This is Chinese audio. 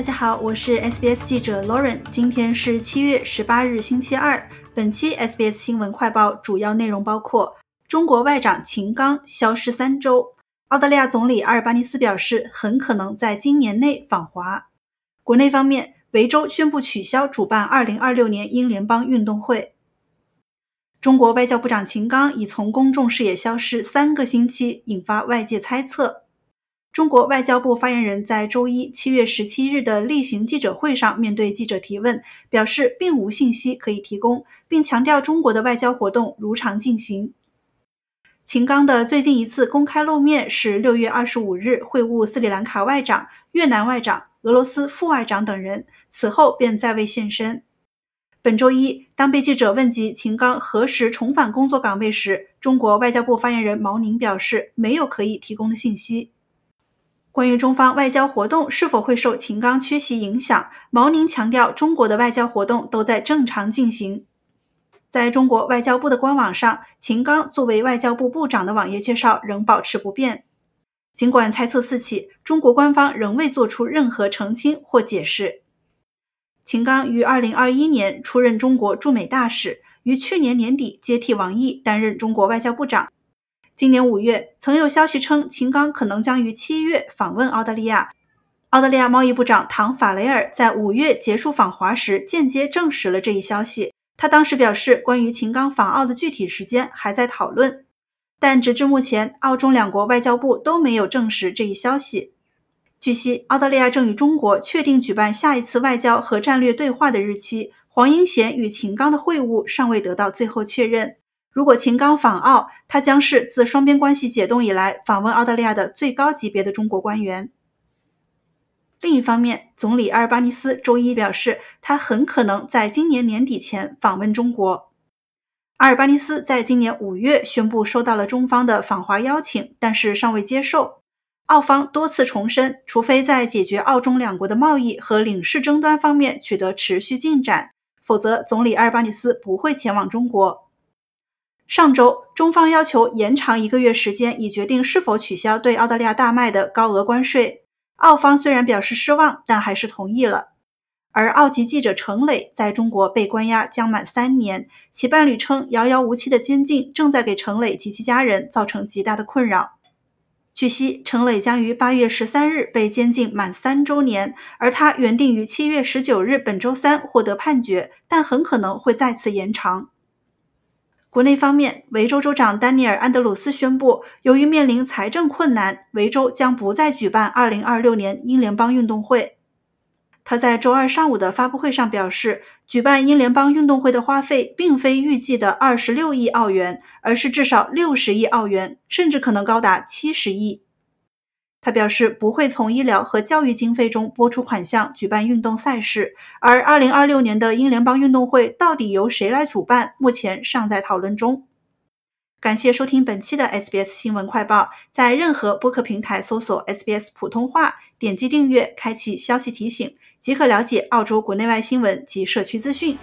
大家好，我是 SBS 记者 Lauren。今天是七月十八日，星期二。本期 SBS 新闻快报主要内容包括：中国外长秦刚消失三周；澳大利亚总理阿尔巴尼斯表示很可能在今年内访华。国内方面，维州宣布取消主办2026年英联邦运动会。中国外交部长秦刚已从公众视野消失三个星期，引发外界猜测。中国外交部发言人，在周一七月十七日的例行记者会上，面对记者提问，表示并无信息可以提供，并强调中国的外交活动如常进行。秦刚的最近一次公开露面是六月二十五日会晤斯里兰卡外长、越南外长、俄罗斯副外长等人，此后便再未现身。本周一，当被记者问及秦刚何时重返工作岗位时，中国外交部发言人毛宁表示，没有可以提供的信息。关于中方外交活动是否会受秦刚缺席影响，毛宁强调，中国的外交活动都在正常进行。在中国外交部的官网上，秦刚作为外交部部长的网页介绍仍保持不变。尽管猜测四起，中国官方仍未做出任何澄清或解释。秦刚于2021年出任中国驻美大使，于去年年底接替王毅担任中国外交部长。今年五月，曾有消息称秦刚可能将于七月访问澳大利亚。澳大利亚贸易部长唐·法雷尔在五月结束访华时间接证实了这一消息。他当时表示，关于秦刚访澳的具体时间还在讨论，但直至目前，澳中两国外交部都没有证实这一消息。据悉，澳大利亚正与中国确定举办下一次外交和战略对话的日期。黄英贤与秦刚的会晤尚未得到最后确认。如果秦刚访澳，他将是自双边关系解冻以来访问澳大利亚的最高级别的中国官员。另一方面，总理阿尔巴尼斯周一表示，他很可能在今年年底前访问中国。阿尔巴尼斯在今年五月宣布收到了中方的访华邀请，但是尚未接受。澳方多次重申，除非在解决澳中两国的贸易和领事争端方面取得持续进展，否则总理阿尔巴尼斯不会前往中国。上周，中方要求延长一个月时间，以决定是否取消对澳大利亚大麦的高额关税。澳方虽然表示失望，但还是同意了。而澳籍记者程磊在中国被关押将满三年，其伴侣称，遥遥无期的监禁正在给程磊及其家人造成极大的困扰。据悉，程磊将于八月十三日被监禁满三周年，而他原定于七月十九日本周三获得判决，但很可能会再次延长。国内方面，维州州长丹尼尔·安德鲁斯宣布，由于面临财政困难，维州将不再举办2026年英联邦运动会。他在周二上午的发布会上表示，举办英联邦运动会的花费并非预计的26亿澳元，而是至少60亿澳元，甚至可能高达70亿。他表示不会从医疗和教育经费中拨出款项举办运动赛事，而2026年的英联邦运动会到底由谁来主办，目前尚在讨论中。感谢收听本期的 SBS 新闻快报，在任何播客平台搜索 SBS 普通话，点击订阅，开启消息提醒，即可了解澳洲国内外新闻及社区资讯。